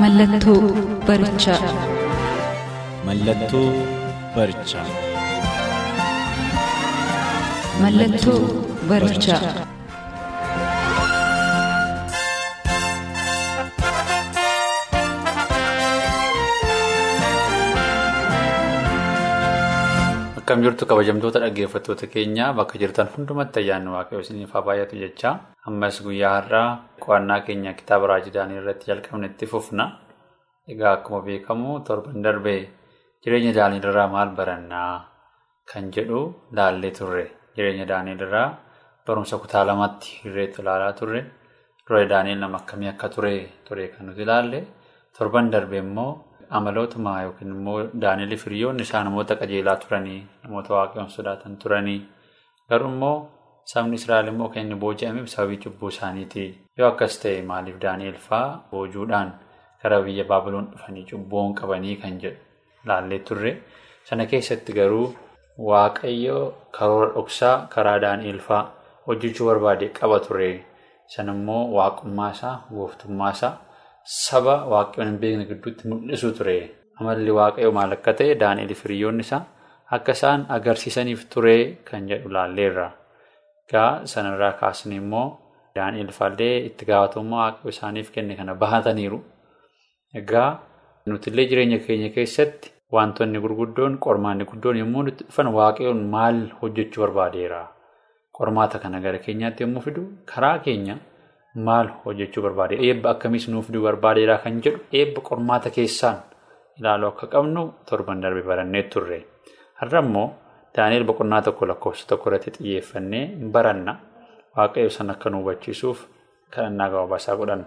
Mallattoo barichaa. Mallattoo barichaa. Mallattoo barichaa. Akkam jirtu kabajamtoota dhaggeeffattoota keenyaa bakka jirtan hundumatti ayyaanni waaqayyoo isiniif haa baay'atu jechaa ammas guyyaa har'aa qo'annaa keenya kitaaba raajidaanii irratti jalqabne itti fufna. Egaa akkuma beekamu torban darbee jireenya daaniilirraa maal barannaa? Kan jedhu laallee turre. Jireenya daaniilirraa barumsa kutaa lamatti hirreetti ilaalaa turre. Dura daaniil nama akkamii akka ture ture kan nuti ilaalle. Torban darbee immoo amalootuma yookiin immoo daaniilii firiyoonni isaa namoota qajeelaa turanii namoota waaqayyoon sodaatan turanii. Garuu immoo sabni israa'el immoo kan inni booji'ameef sababii cubbuu isaaniiti. Yoo akkas ta'e maaliif daani'el fa'aa boojuudhaan gara biyya baabiloon dhufanii cubbuun qabanii kan jedhu laallee turre? Sana keessatti garuu waaqayyo karoora dhoksaa karaa daani'el fa'aa hojjechuu barbaade qaba ture sanammoo waaqummaa isaa gooftummaa isaa. Saba waaqayyoon hin beekne gidduutti mul'isu ture. Amalli waaqayyoo maal akka ta'e daani'el firiyoonni isaa akka isaan agarsiisaniif ture kan jedhu laalleerra. Egaa sanarraa kaasne immoo daani'el faallee itti gaafatamummaa waaqayyoo isaaniif kenne kana bahataniiru. Egaa nutillee jireenya keenya keessatti wantoonni gurguddoon qormaanni guddoon yommuu nutti dhufan waaqayyoon maal hojjechuu barbaadeera. Qormaata kana gara keenyaatti yommuu fidu karaa keenya. Maal hojjechuu barbaade eebba akkamiis nuuf fiduu barbaadeedha kan jedhu eebba qormaata keessaan ilaaluu akka qabnu torban darbe barannee turre. Har'a immoo daani'el boqonnaa tokko lakkoofsa tokko irratti xiyyeeffannee baranna waaqayyo san akka nu hubachiisuuf kadhannaa gabaabaasaa godhanna.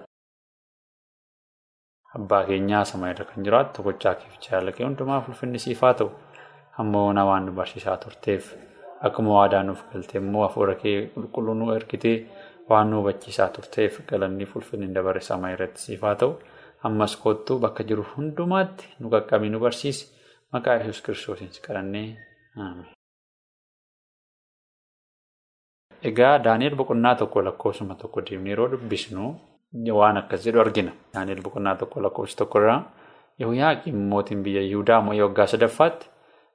Abbaa keenyaa sama irra kan jiraatu tokkochaa keef jaalaqee hundumaaf ulfinni siif haa ta'u hamma ona waan nu barsiisaa turteef akkuma waadaa nuuf galtee immoo hafuura kee qulqulluu nu ergitee. Waan nu hubachiisaa turteef galanniif ulfinni dabarre sama irratti siif haa ta'u ammas kottuu bakka jiru hundumaatti nu qaqqabii nu barsiisi maqaa yesus kiristoosiin kadhannee aame. Egaa Daani'el boqonnaa tokko lakkoofsuma tokko deemnee yeroo dubbisnu waan akkas jedhu argina. Daani'el boqonnaa tokko lakkoofsa tokko irraa Yehooyaaqiim mootiin biyya Yihudaa mo'ee waggaa sadaffaatti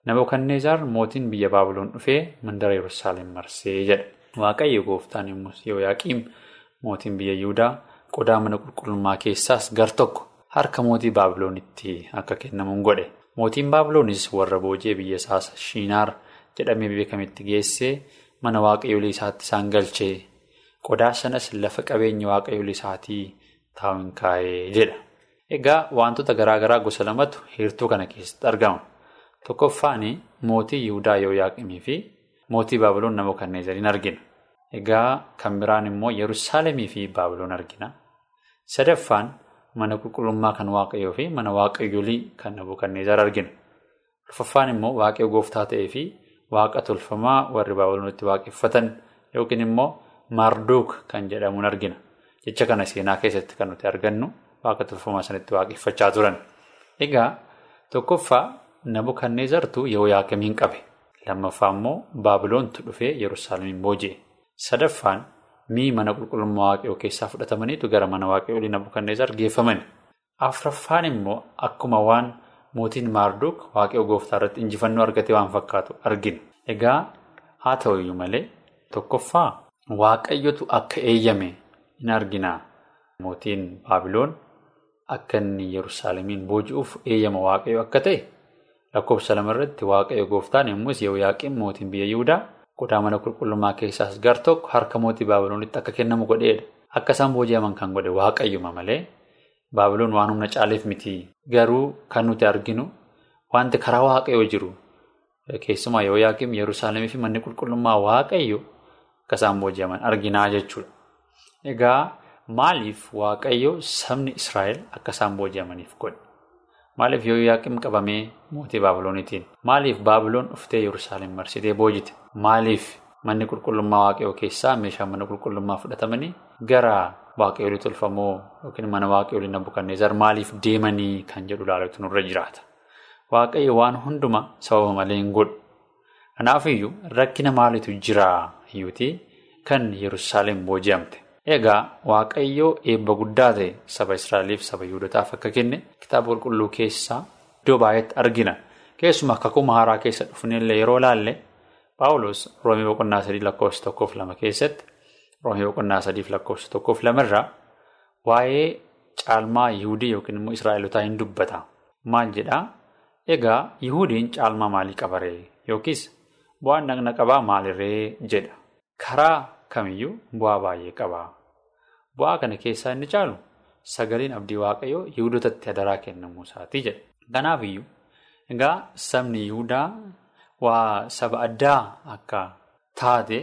Nabukadneezar mootiin biyya Baabiloon dhufee mandara Yerusaalem marsee jedha. Waaqayyo gooftaan yommus Yehooyaaqiim mootiin biyya Yihudaa qodaa mana qulqullummaa keessaas gar tokko harka mootii Baabiloonitti akka kennamuun godhe. Mootiin Baabiloonis warra booji'ee biyya isaas Shiinaar jedhamee beekametti geessee mana waaqayyoolii isaatti isaan galchee qodaa sanas lafa qabeenya waaqayyoolii isaatii taa'uun kaa'ee jedha. Egaa wantoota garaa garaa gosa lamatu heertuu kana keessatti argama. Tokkoffaan mootii Yihudaa Yehooyaaqiimii fi Mootii Baabiloon Nabukadneezariin argina. Egaa kan biraan immoo Yerusaalemii fi Baabiloon argina. Sadaffaan mana qulqullummaa kan Waaqayyoo fi mana Waaqayyoolii kan Nabukadneezar argina. Arfaffaan immoo Waaqayyo gooftaa ta'ee fi Waaqa tolfamaa warri Baabiloonitti waaqeffatan yookiin immoo Maarduuk kan jedhamuun argina. Jecha kana seenaa keessatti kan nuti argannu Waaqa tolfamaa sanitti waaqeffachaa turan. Egaa tokkoffaa Nabukadneezartu Yehooyaaqiimiin qabe. Lammaffaa immoo Baabiloontu dhufee Yerusaalemiin booji'e. Sadaffaan mi'i mana qulqullummaa waaqayyoo keessaa fudhatamaniitu gara mana waaqayyoolii Nabukadneezar geeffaman. Afraffaan immoo akkuma waan mootiin Maarduuk waaqayyoo gooftaa irratti injifannoo argate waan fakkaatu argina. Egaa haa ta'uyyuu malee tokkoffaa waaqayyotu akka eeyyame in argina. Mootiin Baabiloon akka inni Yerusaalemiin booji'uuf eeyyama waaqayyoo akka ta'e. Lakkoofsa lamarratti waaqayyo gooftaan yommus Yehooyaaqiim mootiin biyya Yihudaa qodaa mana qulqullummaa keessaas gar tokko harka mootii Baabiloonitti akka kennamu godheedha. Akka isaan booji'aman kan godhe waaqayyuma malee Baabiloon waan humna caaleef miti. Garuu kan nuti arginu wanti karaa waaqayyoo jiru keessumaa Yehooyaaqiim Yerusaalemii fi manni qulqullummaa waaqayyo akka isaan booji'aman arginaa jechuudha. Egaa maaliif waaqayyo sabni Israa'el akka isaan booji'amaniif godhe? Maaliif Yooyaaqiim qabamee mootii Baabiloonitiin? Maaliif Baabiloon dhuftee Yerusaalem marsitee boojite? Maaliif manni qulqullummaa waaqayyoo keessaa meeshaan mana qulqullummaa fudhatamanii gara waaqayyoolii tolfamoo yookiin mana waaqayyoolii Nabukadneezar maaliif deemanii kan jedhu ilaaluutu nurra jiraata? Waaqayyo waan hunduma sababa malee hin godhu. Kanaafiyyuu rakkina maaliitu jira iyyuutii kan Yerusaalem booji'amte? Egaa Waaqayyoo eebba guddaa ta'e saba Israa'eliif saba Yihudotaaf akka kenne kitaaba qulqulluu keessaa iddoo baay'eetti argina. Keessumaa kakuma haaraa keessa dhufnellee yeroo laalle Paawulos Roomii boqonnaa sadii lakkoofsa tokkoof lama keessatti Roomii boqonnaa sadiif lakkoofsa tokkoof lamarraa waa'ee caalmaa Yihudii yookiin immoo Israa'elotaa hin dubbata. Maal jedhaa? Egaa Yihudiin caalmaa maalii qabaree yookiis bu'aan dhagna qabaa maalirree jedha. Karaa kamiyyuu bu'aa baay'ee qaba. Bu'aa kana keessaa inni caalu sagaleen abdii waaqayyoo Yihudotatti adaraa kennamuu isaatii jedha. Kanaafiyyuu egaa sabni Yihudaa waa saba addaa akka taate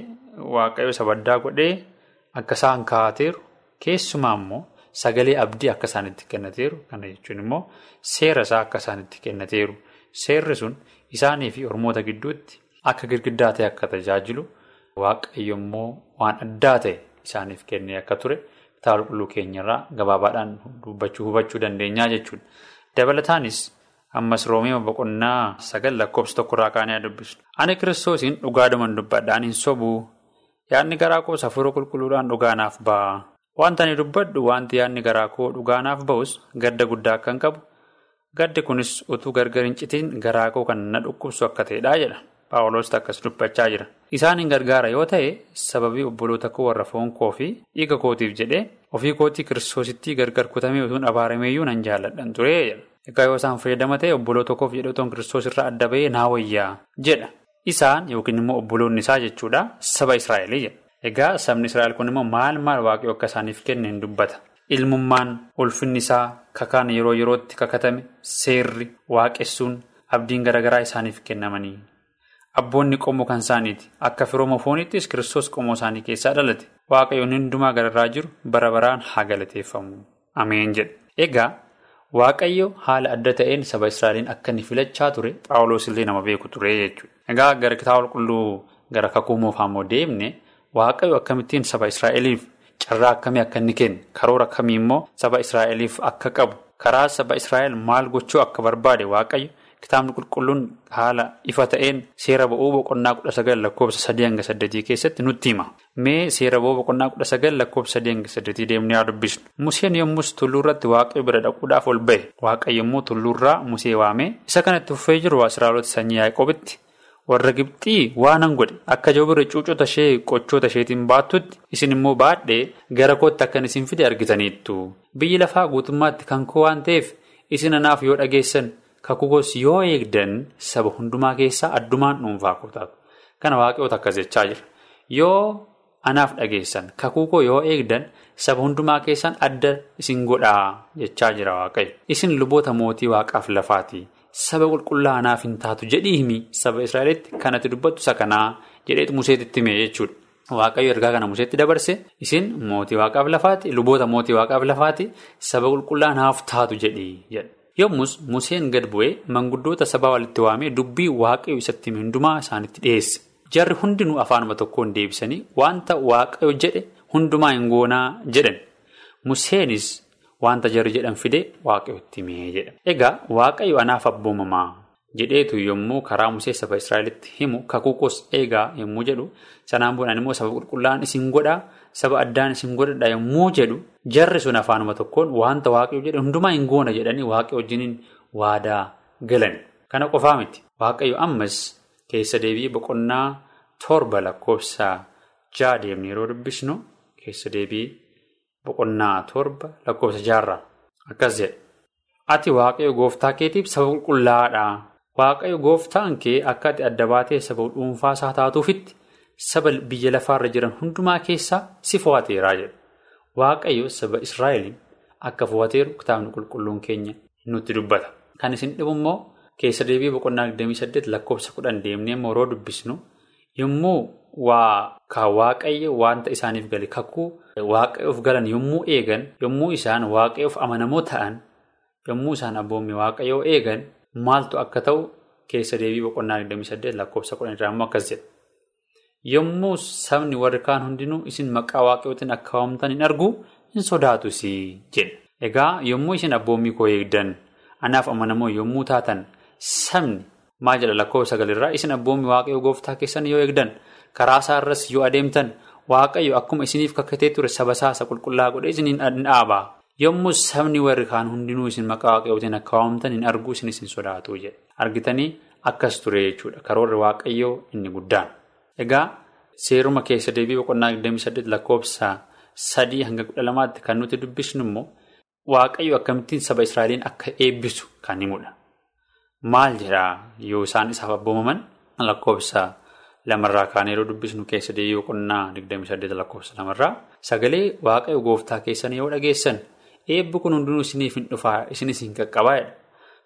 waaqayyo saba addaa godhee akka isaan kaa'ateeru keessumaa immoo sagalee abdii akka isaanitti kennateeru kana jechuun immoo seera isaa akka isaanitti kennateeru seerri sun isaanii fi ormoota gidduutti akka girgiddaa ta'e akka tajaajilu waaqayyo immoo waan addaa ta'e isaaniif kennee akka ture kitaaba qulqulluu keenyarraa gabaabaadhaan dubbachuu hubachuu dandeenyaa jechuudha. Dabalataanis ammas roomii boqonnaa sagal lakkoofsa tokkorraa kaanee dubbisnu. Ani kiristoosiin dhugaadhuman dubbadha ani hin sobuu yaadni garaa koo hafuura qulqulluudhaan dhugaanaaf ba'a. Wanta ani dubbadhu wanti yaadni garaa koo dhugaanaaf ba'us gadda guddaa akkan qabu gaddi kunis utuu gargar hin citiin garaa koo kan na dhukkubsu akka ta'edha jedha. Paawuloos akkas dubbachaa jira. Isaan hin gargaara yoo ta'e sababii obboloota koo warra foon koo fi dhiiga kootiif jedhee ofii kootii kiristoosittii gargar kutamee utuun abaarameeyyuu nan jaalladhan ture. Egaa yoo isaan fayyadama ta'e obboloota koof jedhee otoon kiristoos irraa adda bahee naa wayyaa jedha. Isaan yookiin immoo obboloonni isaa jechuudha saba Israa'elii jedha. Egaa sabni Israa'el kun immoo maal maal waaqayyo akka isaaniif kenne hin dubbata. Ilmummaan ulfinni isaa kakaan yeroo yerootti kakatame seerri waaqessuun abdiin garaagaraa isaaniif kennamanii. Abboonni qomoo kan isaaniiti. Akka firooma fooniittis kiristoos qomoo isaanii keessaa dhalate. Waaqayyoon hundumaa gararraa jiru bara baraan haa galateeffamu. Ameen jedha. Egaa Waaqayyo haala adda ta'een saba Israa'eliin akka inni filachaa ture Phaawulos illee nama beeku ture jechuudha. Egaa gara kitaaba qulqulluu gara kakuu moofaa immoo deemne Waaqayyo akkamittiin saba Israa'eliif carraa akkamii akka inni kenne karoora akkamii immoo saba Israa'eliif akka qabu karaa saba Israa'el maal gochuu akka barbaade Waaqayyo. Kitaabni qulqulluun haala ifa ta'een seera ba'uu boqonnaa kudha sagal lakkoofsa sadii hanga saddeetii keessatti nutti hima. Mee seera ba'uu boqonnaa kudha sagal lakkoofsa sadii hanga saddeetii deemnee haa dubbisnu. Museen yommus tulluurratti waaqayyo bira dhaquudhaaf ol ba'e. Waaqayyo immoo tulluurraa Musee waamee isa kanatti uffee jiru Israa'eloota sanyii Yaaqoobitti warra Gibxii waanan godhe akka jabirri cuucota ishee qochoota isheetiin baattutti isin immoo baadhee gara kootti akkan isin fide argitaniittu. Biyyi lafaa guutummaatti kan koo waan ta'eef isin anaaf yoo dhageessan. Kakukoos yoo eegdan saba hundumaa keessaa addumaan dhuunfaa koo taatu. Kana waaqayyoota akkas jechaa jira. Yoo anaaf dhageessan kakukoo yoo eegdan saba hundumaa keessaan adda isin godhaa jechaa jira waaqayyo. Isin luboota mootii waaqaaf lafaati. Saba qulqullaa anaaf hin taatu jedhii himi saba Israa'elitti kanatti dubbattu isa kanaa jedheetu Museetti hime jechuudha. Waaqayyo ergaa kana Museetti dabarse isin mootii waaqaaf lafaati luboota mootii waaqaaf lafaati saba qulqullaa anaaf taatu jedhii jedha. Yommus Museen gad bu'ee manguddoota sabaa walitti waamee dubbii waaqayyo isatti hime hundumaa isaanitti dhiyeesse. Jarri hundinuu afaanuma tokkoon deebisanii wanta waaqayyo jedhe hundumaa hin goonaa jedhan. Museenis wanta jarri jedhan fide waaqayyotti himee jedha. Egaa waaqayyo anaaf abboomamaa jedheetu yommuu karaa Musee saba Israa'elitti himu kakuukos eegaa yommuu jedhu sanaan boodaan immoo saba qulqullaa'an isin godhaa saba addaan isin godhadha yommuu jedhu jarri sun afaanuma tokkoon wanta waaqayyo jedhe hundumaa hin goona jedhanii waaqayyo wajjiniin waadaa galan. Kana qofaa miti waaqayyo ammas keessa deebii boqonnaa torba lakkoofsa ja'a deemnee yeroo dubbisnu keessa deebii boqonnaa torba lakkoofsa jaarraa akkas jedha. Ati waaqayyo gooftaa keetiif saba qulqullaa'aadha. Waaqayyo gooftaan kee akka ati adda baatee saba dhuunfaa isaa taatuufitti saba biyya lafaarra jiran hundumaa keessaa si fo'ateeraa jedha. Waaqayyo saba Israa'eliin akka fo'ateeru kitaabni qulqulluun keenya nutti dubbata. Kan isin dhibu immoo keessa deebii boqonnaa 28 lakkoofsa 10 deemnee immoo yeroo dubbisnu yommuu waa ka waaqayyo wanta isaaniif gale kakuu waaqayyoof galan yommuu eegan yommuu isaan waaqayyoof amanamoo ta'an yommuu isaan abboommii waaqayyoo eegan maaltu akka ta'u keessa deebii boqonnaa 28 lakkoofsa 10 irraa immoo akkas jedha. Yommuu sabni warri kaan hundinuu isin maqaa waaqayyootiin akka waamtan hin argu hin sodaatus jedha. Egaa yommuu isin abboommii koo eegdan anaaf amanamoo yommuu taatan sabni maal jedha lakkoofsa sagalirraa isin abboommii waaqayyoo gooftaa keessan yoo eegdan karaa isaarras yoo adeemtan waaqayyo akkuma isiniif kakkatee ture saba isaa qulqullaa godhee isiniin dhaabaa. Yommuu sabni warri kaan hundinuu isin maqaa waaqayyootiin akka waamtan hin argu isin isin sodaatu jedha. Argitanii akkas ture jechuudha. Karoorri waaqayyoo inni guddaan. Egaa seeruma keessa deebii boqonnaa 28 lakkoofsa sadii hanga kudha lamaatti kan nuti dubbisnu immoo waaqayyo akkamittiin saba Israa'eliin akka eebbisu kan himudha. Maal jedhaa yoo isaan isaaf abboomaman lakkoofsa lamarraa kaan yeroo dubbisnu keessa deebii boqonnaa 28 lakkoofsa lamarraa sagalee waaqayyo gooftaa keessan yoo dhageessan eebbi kun hundinuu isiniif hin dhufaa isinis hin qaqqabaadha.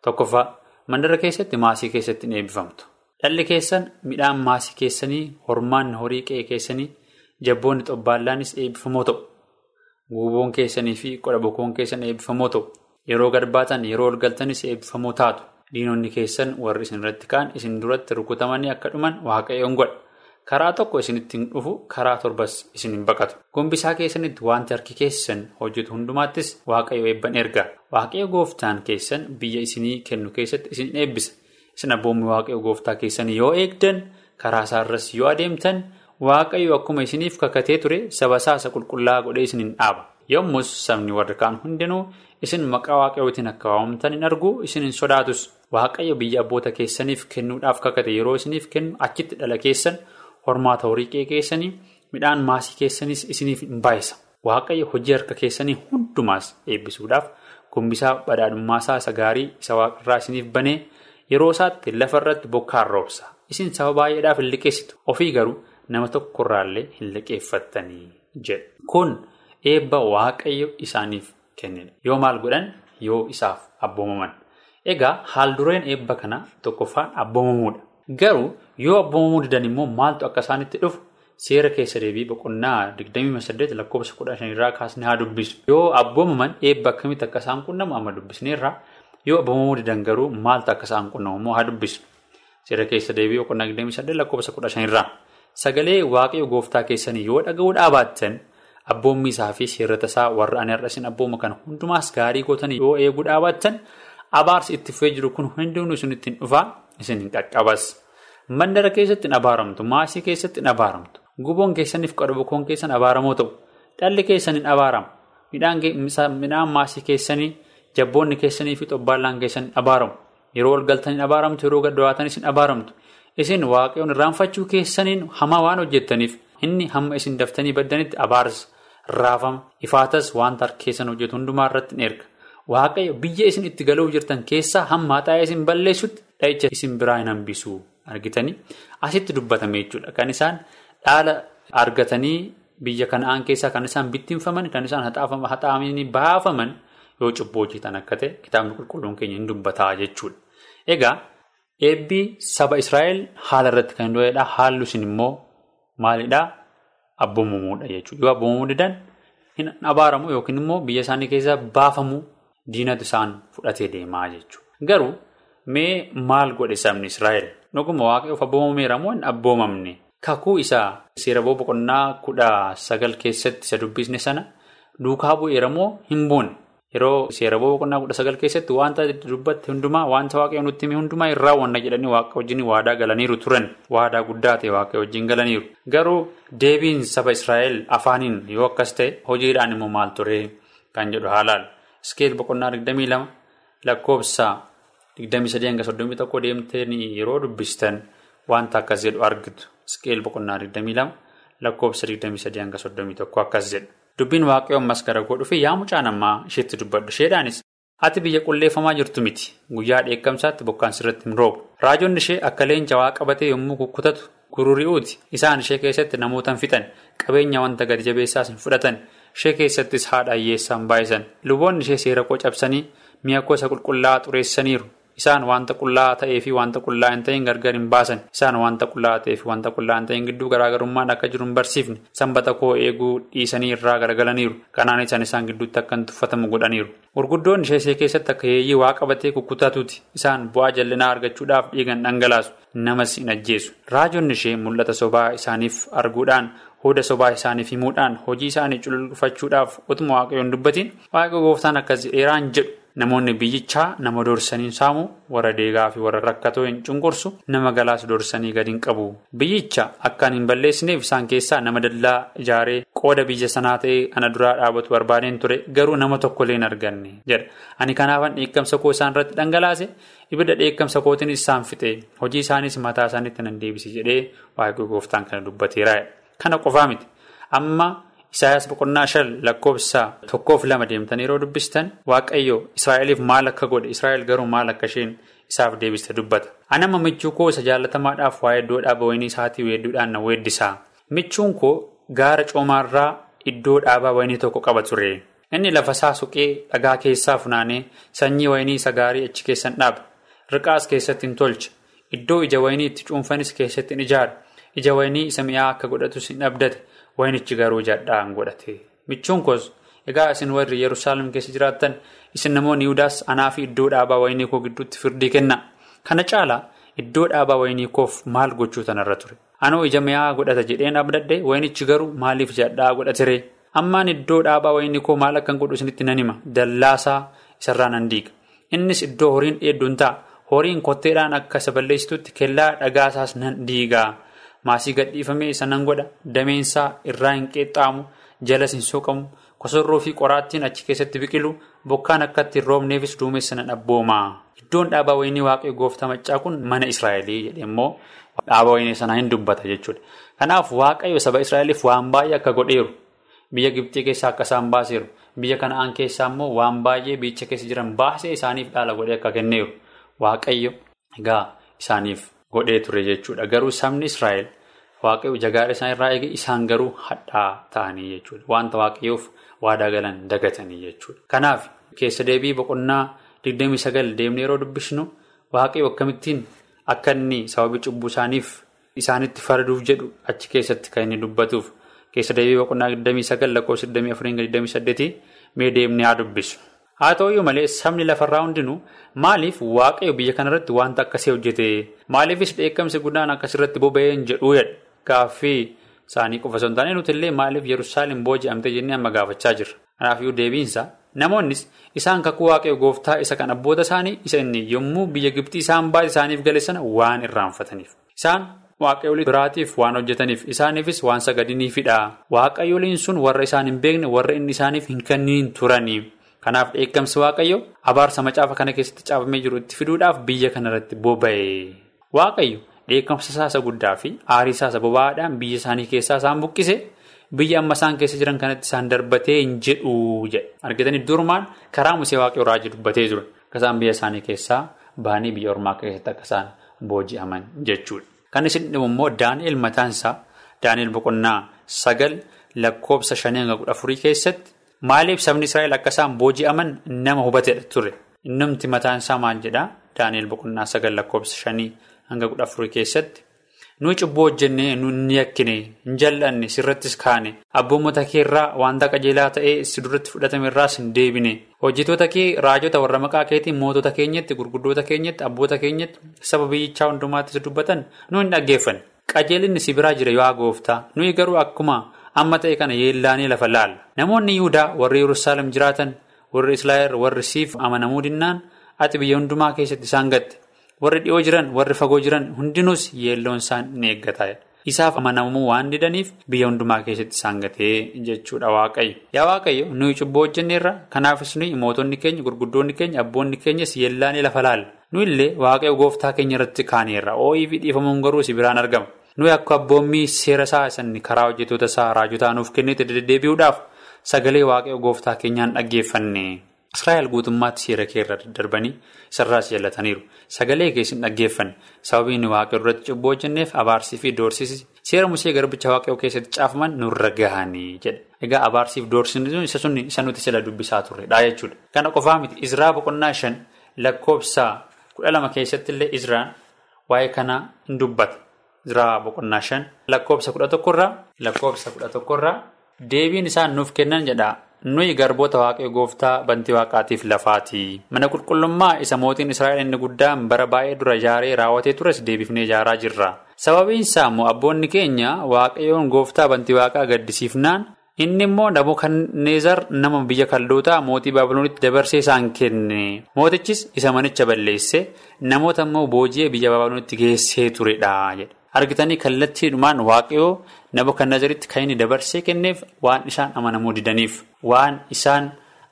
Tokkoffaa mandara keessatti maasii keessatti hin eebbifamtu. Dhalli keessan midhaan maasii keessanii hormaan horii qe'ee keessanii jabboonni xobbaallaanis eebbifamoo ta'u. Guuboon keessanii fi qoda bokoon keessan eebbifamoo ta'u. Yeroo gad baatan yeroo ol galtanis eebbifamoo taatu. Diinonni keessan warri isin irratti ka'an isin duratti rukutamanii akka dhuman waaqayyoon godha. Karaa tokko isinitti hin dhufu karaa torbas isin hin baqatu. Gombisaa keessanitti wanti harki keessan hojjetu hundumaattis waaqayyo eebban erga. Waaqayyo gooftaan keessan biyya isinii kennu keessatti isin eebbisa. Isin abboommii waaqayyo gooftaa keessanii yoo eegdan karaa isaarras yoo adeemtan waaqayyo akkuma isiniif kakatee ture saba isaa qulqullaa godhee isin hin dhaaba. Yommus sabni warri kaan hundinuu isin maqaa waaqayyootiin akka waamamtan hin argu isin hin sodaatus. Waaqayyo biyya abboota keessaniif kennuudhaaf kakate yeroo isiniif kennu achitti dhala keessan hormaata horii qe'ee keessanii midhaan maasii keessanis isiniif hin baay'isa. Waaqayyo hojii harka keessanii hundumaas eebbisuudhaaf gombisaa badhaadhummaasaa isa gaarii isa waaqarraa isiniif banee yeroo isaatti lafa irratti bokkaan roobsa. Isin saba baay'eedhaaf hin liqeessitu. Ofii garuu nama tokkorraallee hin liqeeffattanii jedha. Kun eebba waaqayyo isaaniif kennedha. Yoo maal godhan yoo isaaf abboomaman. Egaa haaldureen eebba kanaa tokkoffaan abboomamuudha. Garuu yoo abboomamuu didan immoo maaltu akka isaanitti dhufu seera keessa deebii boqonnaa 28 lakkoofsa 15 irraa kaasnee haa dubbisu. Yoo abboomaman eebba akkamitti akka isaan qunnamu amma dubbisneerra yoo abboomamuu didan garuu maaltu akka isaan qunnamu immoo haa dubbisu. Seera keessa deebii boqonnaa 28 lakkoofsa 15 irraa sagalee waaqayyo gooftaa keessanii yoo dhaga'uu dhaabattan abboommii isaa fi seerrata isaa warra ani har'a isin abbooma kana hundumaas gaarii gootanii yoo eeguu dhaabattan. Abaarsi itti fufee jiru kun hundinuu isinitti hin dhufaa isin hin qaqqabas. Mandara keessatti hin abaaramtu. Maasii keessatti hin abaaramtu. Guboon keessaniif qoda bokoon keessan abaaramoo ta'u. Dhalli keessan hin abaaramu. Midhaan maasii keessanii jabboonni keessanii fi xobbaallaan keessan abaaramu. Yeroo ol galtan hin abaaramtu. Yeroo gad baatanis hin abaaramtu. Isin waaqayyoon irraanfachuu keessaniin hamaa waan hojjettaniif inni hamma isin daftanii baddanitti abaarsa raafama. Ifaatas wanta harka keessan hojjetu hundumaa irratti hin erga. Waaqayyo biyya isin itti galuuf jirtan keessaa hamma xaa'ee isin balleessutti dha'icha isin biraa hin hambisuu argitanii asitti dubbatame jechuudha. Kan isaan dhaala argatanii biyya kana'aan keessaa kan isaan bittinfaman kan isaan haxaamanii baafaman yoo cubbuu hojjetan akka ta'e kitaabni qulqulluun keenya hin dubbataa jechuudha. Egaa eebbii saba Israa'el haala irratti kan hin haallu isin immoo maalidhaa abboomamuudha jechuudha. Yoo abboomamuu didan hin abaaramu yookiin immoo biyya isaanii keessaa baafamu. Diinatu isaan fudhatee deemaa jechuudha. Garuu mee maal godhe sabni Israa'el? Dhuguma waaqayyoof abboomameera moo hin abboomamne? Kakuu isaa seera boqonnaa kudha sagal keessatti isa dubbisne sana duukaa bu'eera moo hin buune? Yeroo seera boqonnaa kudha sagal keessatti wanta dubbatte hundumaa wanta waaqayyoon nutti hime hundumaa hin raawwanna jedhanii waaqa wajjin waadaa galaniiru turan. Waadaa guddaa ta'e waaqa wajjin galaniiru. Garuu deebiin saba Israa'el afaaniin yoo akkas ta'e hojiidhaan immoo maal ture kan jedhu haalaal. Iskeel boqonnaa 22 lakkoofsa 23-31 deemtanii yeroo dubbistan wanta akkas jedhu argitu. Iskeel boqonnaa 22 lakkoofsa 23-31 akkas jedhu. Dubbiin waaqayyoon mas gara godhu fi yaa mucaa namaa isheetti dubbadhu. Isheedhaanis ati biyya qulleeffamaa jirtu miti. Guyyaa dheekkamsaatti bokkaan sirratti hin roobu. Raajonni ishee akka leenca waa qabatee yommuu kukkutatu gururi'uuti. Isaan ishee keessatti namoota hin fixan. Qabeenya wanta gadi jabeessaas hin fudhatan. ishee keessattis haadha hiyyeessaan baay'isan luboonni ishee seera koo cabsanii mi'a gosa qulqullaa'aa xureessaniiru Isaan wanta qullaa ta'ee fi wanta qullaa hin ta'in gargar hin baasan. Isaan wanta qullaa ta'ee fi wanta qullaa hin ta'in gidduu garaagarummaan akka jiru hin barsiifne. Sanbata koo eeguu dhiisanii irraa garagalaniiru. Kanaan isaan isaan gidduutti akka hin tuffatamu godhaniiru. Gurguddoon ishee keessatti akka heeyyii waa qabatee kukkutaatuuti. Isaan bu'aa jallinaa argachuudhaaf dhiigan dhangalaasu. Namas hin ajjeesu. Raajonni ishee mul'ata sobaa isaaniif arguudhaan hooda sobaa isaaniif himuudhaan hojii isaanii culullufachuudhaaf utuma waaqayyoon dubbatiin waaqayyo gooftaan akkas dheeraan jedhu. Namoonni biyyichaa nama doorsanii saamu warra deegaa fi warra rakkatoo hin cunqursu nama galaas doorsanii gadi hin qabu. Biyyicha akkaan hin balleessineef isaan keessaa nama dallaa ijaaree qooda biyya sanaa ta'ee ana duraa dhaabatu barbaadeen ture garuu nama tokkollee hin arganne jedha. Ani kanaafan dheekkamsa koo isaan irratti dhangalaase ibidda dheekkamsa kootiin isaan fixe hojii isaanis mataa isaaniitti nan deebise jedhee waaqayyo gooftaan kana dubbateera. Kana qofaa miti. Amma. Isaayaas boqonnaa shan lakkoofsa tokkoof lama deemtanii yeroo dubbistan waaqayyo Israa'eliif maal akka godhe Israa'el garuu maal akka isheen isaaf deebiste dubbata. Anama michuu koo isa jaalatamaadhaaf waa'ee iddoo dhaaba wayinii isaatii weedduudhaan na weeddisaa. Michuun koo gaara coomaarraa iddoo dhaabaa wayinii tokko qaba ture. Inni lafa isaa suqee dhagaa keessaa funaanee sanyii wayinii isa gaarii achi keessan dhaaba. Riqaas keessatti hin tolcha. Iddoo ija wayinii itti cuunfanis keessatti hin ijaara. Ija wayinii isa mi'aa akka godhatus hin abdate. Wayinichi garuu jadhaan godhate. Michuun koos egaa isin warri Yerusaalem keessa jiraattan isin namoonni Yihudaas anaa fi iddoo dhaabaa wayinii koo gidduutti firdii kenna. Kana caalaa iddoo dhaabaa wayinii koof maal gochuu tanarra ture. Anoo ija mi'aa godhata jedheen abdadde wayinichi garuu maaliif jadhaa godhatere? Ammaan iddoo dhaabaa wayinii koo maal akkan godhu isinitti nan hima. Dallaasaa isarraa nan diiga. Innis iddoo horiin dheedduun ta'a. Horiin kotteedhaan akka isa balleessitutti kellaa dhagaasaas nan diigaa. Maasii gadhiifamee isa nan godha dameensaa irraa hin qeexxaamu jalas hin soqamu kosorroo fi qoraattiin achi keessatti biqilu bokkaan akkatti roobneefis duumessa nan abbooma. Iddoon dhaabaa wayinii waaqayyo gooftaa maccaa kun mana Israa'elii jedhe immoo dhaabaa wayinii sanaa hin dubbata jechuudha. Kanaaf waaqayyo saba Israa'eliif waan baay'ee akka godheeru biyya Gibxii keessaa akka isaan baaseeru biyya kana'aan keessaa immoo waan baay'ee biyyicha keessa jiran baasee isaaniif dhaala godhee akka kenneeru waaqayyo egaa isaaniif godhee ture jechuudha. Garuu sabni Israa'el. Waaqayyo jagaadha isaan irraa eege isaan garuu hadhaa ta'anii jechuudha. Wanta waaqayyoof waadaa galan dagatanii jechuudha. Kanaaf keessa deebii boqonnaa 29 deemnee yeroo dubbisnu waaqayyo akkamittiin akka inni sababii cubbuu isaaniif isaanitti farduuf jedhu achi keessatti kan inni dubbatuuf keessa deebii boqonnaa 29 lakkoofsa 24-28 mee deemnee haa dubbisu. Haa ta'uyyuu malee sabni lafarraa hundinuu maaliif waaqayyo biyya kanarratti wanta akkasii hojjete maaliifis dheekkamsi guddaan akkasirratti boba'een jedhuu jedha. Gaaffii isaanii qofa osoo hin taane nuti illee maaliif Yerusaalem booji'amte jennee amma gaafachaa jirra. Kanaafiyyuu deebiinsa namoonnis isaan kakuu waaqayyo gooftaa isa kan abboota isaanii isa inni yommuu biyya Gibxii isaan baase isaaniif gale sana waan irraanfataniif. Isaan waaqayyoolii biraatiif waan hojjetaniif isaaniifis waan sagadiniifidha. Waaqayyooliin sun warra isaan hin beekne warra inni isaaniif hin kenniin turanii. Kanaaf dheekkamsi waaqayyo abaarsa macaafa kana keessatti caafamee jiru itti fiduudhaaf biyya kanarratti boba'e. Waaqayyo. Dheekkamsa isaasa guddaa fi aarii isaasa boba'aadhaan biyya isaanii keessaa isaan buqqise biyya amma isaan keessa jiran kanatti isaan darbatee hin jedhu jedha. Argatanii durmaan karaa musee waaqayyo raajii dubbatee jiru. Akka isaan biyya isaanii keessaa bahanii biyya ormaa keessatti akka isaan booji'aman jechuudha. Kan isin dhibu immoo Daani'el mataan isaa Daani'el boqonnaa sagal lakkoofsa shanii hanga kudha afurii keessatti maaliif sabni Israa'el akka isaan booji'aman nama hubatedha ture. Innumti mataan isaa maal jedhaa Daani'el boqonnaa sagal lakkoofsa shanii. Hanga kudha afurii keessatti. Nuyi cubbuu hojjennee nu yakkine hin jal'anne sirrattis kaane. Abboommota kee irraa wanta qajeelaa ta'ee si duratti fudhatame irraas hin deebine. Hojjetoota kee raajota warra maqaa keetiin mootota keenyatti gurguddoota keenyatti abboota keenyatti saba biyyichaa hundumaatti si dubbatan nu hin dhaggeeffanne qajeelinni si biraa jira yoo gooftaa. Nuyi garuu akkuma amma ta'e kana yeellaanii lafa laalla namoonni yihudaa warri yerusaalem jiraatan warri islaayir warri siif amanamuu dinnaan ati biyya hundumaa keessatti isaan gatte. warri dhiyoo jiran warri fagoo jiran hundinuus yeelloon isaan ni eeggata isaaf amanamuu waan didaniif biyya hundumaa keessatti isaan gatee jechuudha waaqayyo. Yaa waaqayyo nuyi cubbuu hojjenneerra kanaafis nuyi mootonni keenya gurguddoonni keenya abboonni keenyas yeellaanii lafa laalla nu illee waaqayyo gooftaa keenya irratti kaaneerra ooyii fi dhiifamuun garuu si biraan argama nuyi akka abboommii seera isaa sanni karaa hojjetoota isaa raajotaa nuuf kennite deddeebi'uudhaaf sagalee waaqayyo gooftaa keenyaan dhaggeeffanne. Israa'el guutummaatti seera kee irra daddarbanii isarraas jallataniiru. Sagalee keessin dhaggeeffanne sababiin waaqayyo irratti cubbuu hojjenneef abaarsii fi doorsisi seera musee garbicha waaqayyoo keessatti caafaman nurra gahanii jedha. Egaa abaarsiif doorsisni isa sun isa nuti sila dubbisaa turredha jechuudha. Kana qofaa miti Izraa boqonnaa shan lakkoofsa kudha lama keessatti illee Izraan waa'ee kanaa hin dubbata. Izraa boqonnaa shan lakkoofsa kudha tokkorraa lakkoofsa kudha tokkorraa deebiin isaan nuuf kennan jedha. Nuyi garboota waaqayyo gooftaa bantii waaqaatiif lafaati. Mana qulqullummaa isa mootiin Israa'el inni guddaan bara baay'ee dura ijaaree raawwatee tures deebifnee ijaaraa jirra. Sababiin isaa immoo abboonni keenya waaqayyoon gooftaa bantii waaqaa gaddisiifnaan inni immoo Nabukadneezar nama biyya kaldootaa mootii baabiloonitti dabarsee isaan kenne. Mootichis isa manicha balleesse namoota immoo booji'ee biyya baabiloonitti geessee turedha jedha. Argitanii kallattiidhumaan waaqayyoo Nabukadneezaritti kan inni dabarsee kenneef waan isaan amanamuu didaniif waan isaan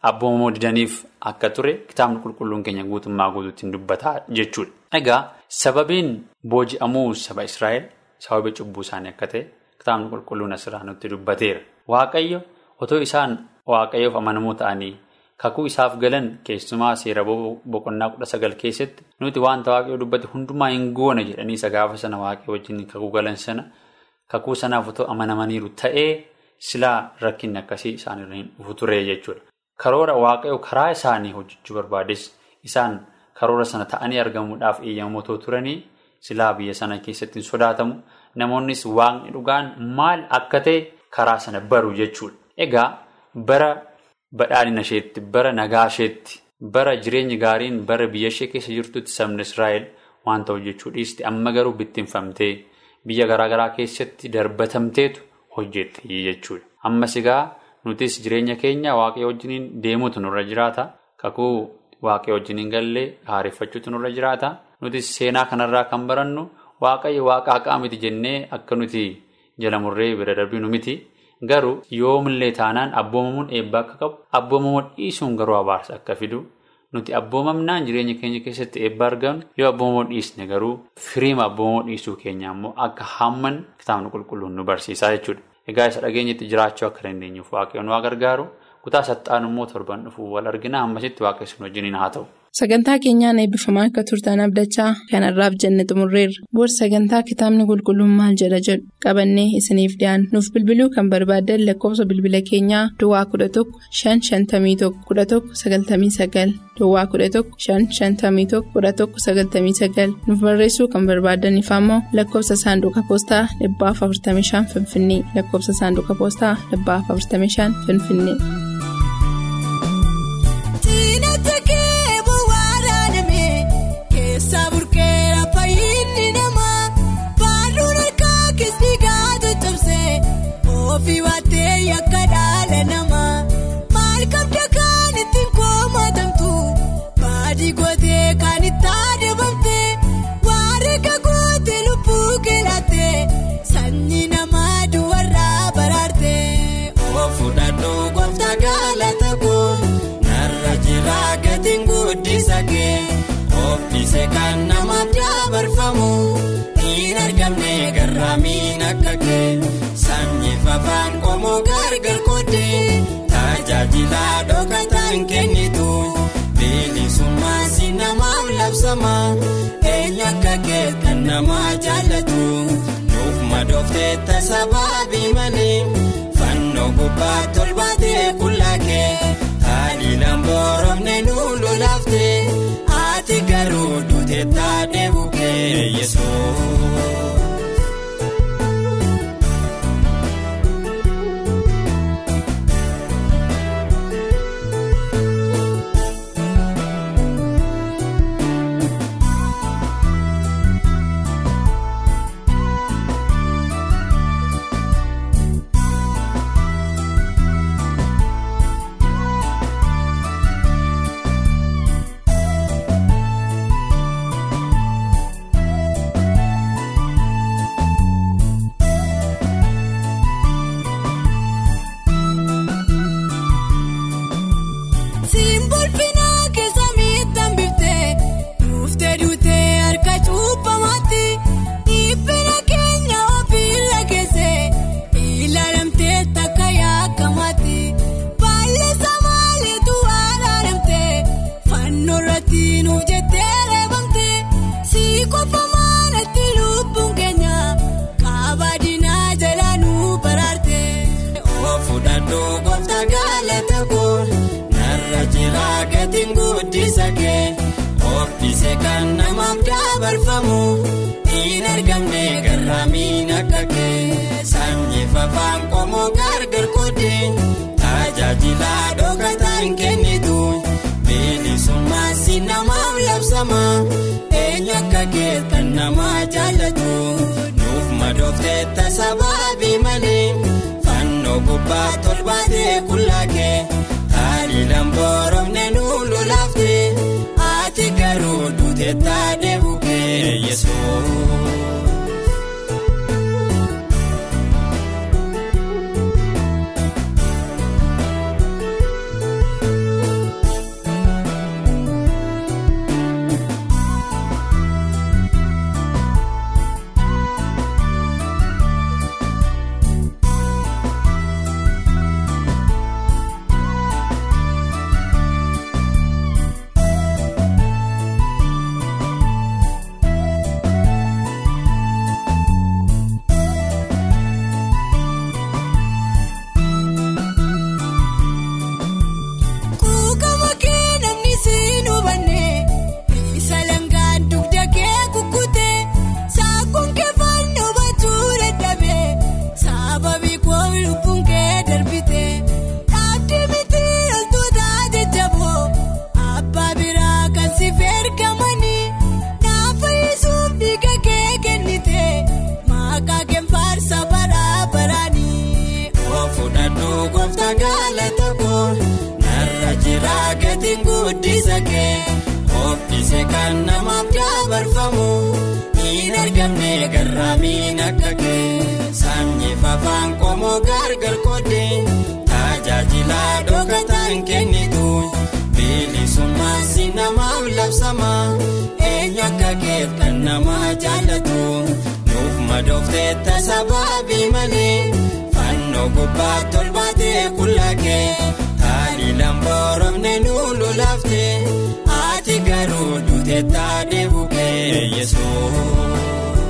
abboomamuu didaniif akka ture kitaabni qulqulluun keenya guutummaa guutuutti dubbataa jechuudha. Egaa sababiin booji'amuu saba Israa'el sababii cubbuu isaanii akka ta'e kitaabni qulqulluun asirraa nutti dubbateera. Waaqayyo otoo isaan waaqayyoof amanamoo ta'anii kakuu isaaf galan keessumaa seera boqonnaa kudha sagal keessatti nuti wanta waaqayyoo dubbate hundumaa hin goone jedhanii isa gaafa sana waaqayyoo wajjin kakuu galan sana kakuu sanaaf otoo amanamaniiru ta'ee silaa rakkinni akkasii isaanirra hin dhufu ture jechuudha. Karoora waaqayyoo karaa isaanii hojjechuu barbaades isaan karoora sana ta'anii argamuudhaaf eeyyamamoo turanii silaa biyya sana keessatti hin sodaatamu namoonnis waaqni dhugaan maal akka ta'e karaa sana baru jechuudha. Egaa bara badhaadhina isheetti bara nagaa isheetti bara jireenyi gaariin bara biyya ishee keessa jirtutti sabni Israa'el wanta hojjechuu dhiiste amma garuu bittinfamtee biyya garaagaraa keessatti darbatamteetu hojjetti jechuudha. Ammas egaa nutis jireenya keenya waaqayyo wajjiniin deemuutu nurra jiraata. Kakuu waaqayyo wajjiniin gallee haareffachuutu nurra jiraata. Nutis seenaa kanarraa kan barannu waaqayyo waaqa haqaa miti jennee akka nuti jala murree bira darbinu miti. Garuu yoomillee taanaan abboomamuun eebba akka qabu abboomamuun dhiisuun garuu abaarsa akka fidu nuti abboomamnaan jireenya keenya keessatti eebba argannu yoo abboomamuun dhiisne garuu firiima abboomamuun dhiisuu keenya immoo akka hamman kitaabni qulqulluun nu barsiisaa jechuudha. Egaa isa dhageenyatti jiraachuu akka dandeenyuuf waaqayyoon waa gargaaru kutaa saxxaan immoo torban dhufuu wal argina ammasitti waaqessuun wajjiniin haa ta'u. Sagantaa keenyaan eebbifamaa akka turtan abdachaa kanarraaf jenne xumurreerra. Boorsi sagantaa kitaabni qulqulluun maal jedha jedhu? Qabannee isiniif dhiyaanna nuuf bilbiluu kan barbaaddan lakkoofsa bilbila keenyaa Duwwaa kudha tokko shan shantamii tokko kudha tokko sagaltamii sagal. Duwwaa kudha tokko shan shantamii tokko kudha tokko sagaltamii sagal. Nuuf barreessuu kan barbaadaniif ammoo lakkoofsa saanduqa poostaa dhibbaaf afurtamii shan finfinnee. Lakkoofsa saanduqa poostaa dhibbaaf afurtamii shan finfinnee. Ofiise kan namaaf dabarfamu hin argamne garraamiin akka kee. Sanyiif afaan qomoo gargar kootee tajaajila dhokkataan kennitu bilisummaa si namaaf labsama eenyu akka kee kan nama jaallatu nuuf madooftee tasabaabii malee fannoo gubbaa tolbaatee bukkee kee kan nama jaallatu nuuf madooftee tasabaabii malee fannoo gubbaa tolbaatee kullaakee taaliilaan boorofne nu lolaaftee. Ati garuu duute taatee bukkee yesuus. Qomoo gargar qoodee tajaajila dhookataan kennitu bilisummaa si namaaf labsama eenyu akka kee kan nama jaallatu nuuf madooftee tasabaabii malee fannoo gubbaa tolbaatee kullaakee taaliilaan boorofne nu lolaaftee. Ati garuu duute taatee bukkee yesuus.